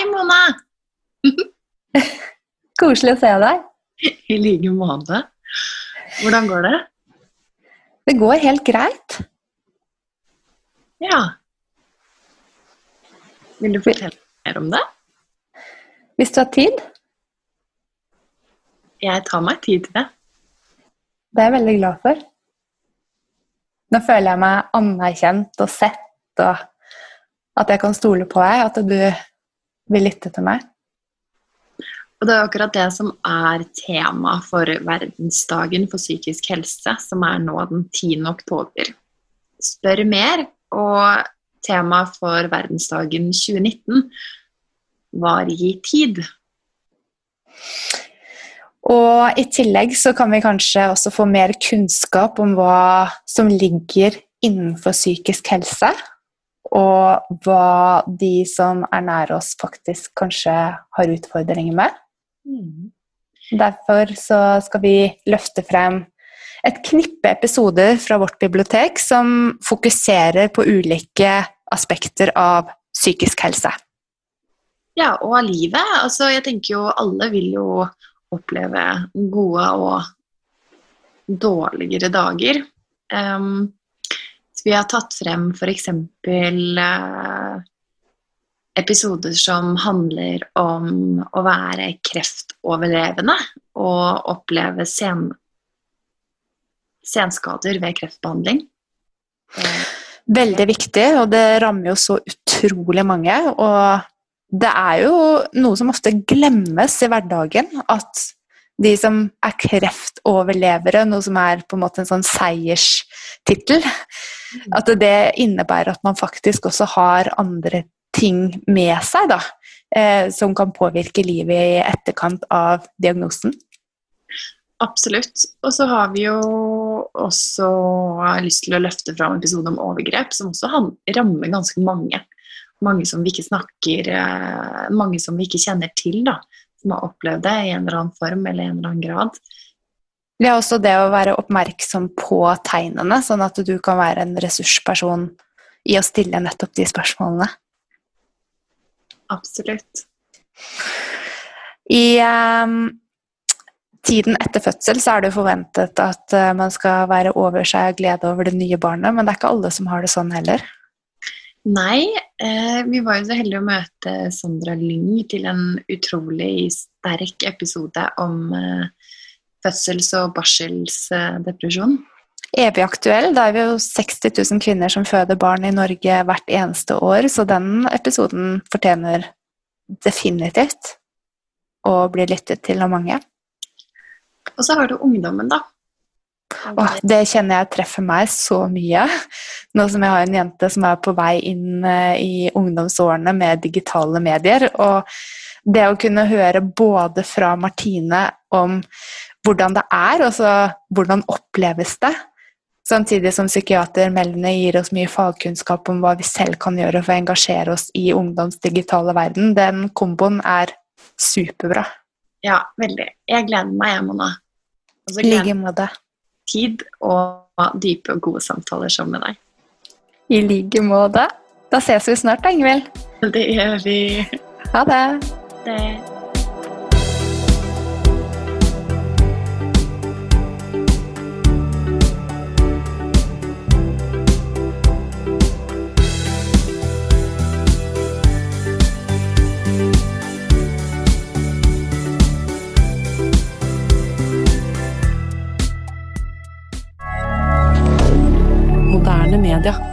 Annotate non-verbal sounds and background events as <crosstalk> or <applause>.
Hei, Mona! <laughs> Koselig å se deg. I like måte. Hvordan går det? Det går helt greit. Ja. Vil du fortelle mer om det? Hvis du har tid. Jeg tar meg tid til det. Det er jeg veldig glad for. Nå føler jeg meg anerkjent og sett, og at jeg kan stole på deg, at du vil lytte til meg. Og det er akkurat det som er tema for verdensdagen for psykisk helse, som er nå den 10. oktober. Spør mer, og tema for verdensdagen 2019 var gi tid. Og i tillegg så kan vi kanskje også få mer kunnskap om hva som ligger innenfor psykisk helse, og hva de som er nær oss, faktisk kanskje har utfordringer med. Mm. Derfor så skal vi løfte frem et knippe episoder fra vårt bibliotek som fokuserer på ulike aspekter av psykisk helse. Ja, og av livet. Altså, jeg tenker jo alle vil jo oppleve gode og dårligere dager. Um, vi har tatt frem f.eks. Uh, episoder som handler om å være kreftoverlevende og oppleve sen senskader ved kreftbehandling. Uh, Veldig viktig, og det rammer jo så utrolig mange. Og det er jo noe som ofte glemmes i hverdagen, at de som er kreftoverlevere, noe som er på en måte en sånn seierstittel, at det innebærer at man faktisk også har andre ting med seg, da, eh, som kan påvirke livet i etterkant av diagnosen. Absolutt. Og så har vi jo også lyst til å løfte fram en episode om overgrep, som også rammer ganske mange. Mange som vi ikke snakker eh, Mange som vi ikke kjenner til, da. Som har opplevd det i en eller annen form eller en eller annen grad. Det er også det å være oppmerksom på tegnene, sånn at du kan være en ressursperson i å stille nettopp de spørsmålene. Absolutt. I um, tiden etter fødsel så er det forventet at uh, man skal være over seg av glede over det nye barnet, men det er ikke alle som har det sånn heller. Nei, eh, vi var jo så heldige å møte Sandra Lyng til en utrolig sterk episode om eh, fødsels- og barselsdepresjon. Evig aktuell. Det er jo 60 000 kvinner som føder barn i Norge hvert eneste år, så den episoden fortjener definitivt å bli lyttet til av mange. Og så har du ungdommen, da. Åh, det kjenner jeg treffer meg så mye. <laughs> Nå som jeg har en jente som er på vei inn eh, i ungdomsårene med digitale medier. Og det å kunne høre både fra Martine om hvordan det er, og så hvordan oppleves det, samtidig som psykiater Melene gir oss mye fagkunnskap om hva vi selv kan gjøre for å engasjere oss i ungdoms digitale verden, den komboen er superbra. Ja, veldig. Jeg gleder meg, jeg, Mona. I like måte tid og dype og gode samtaler sammen med deg. I like måte. Da ses vi snart, Ingvild. Det gjør vi. Ha det. det. Canada.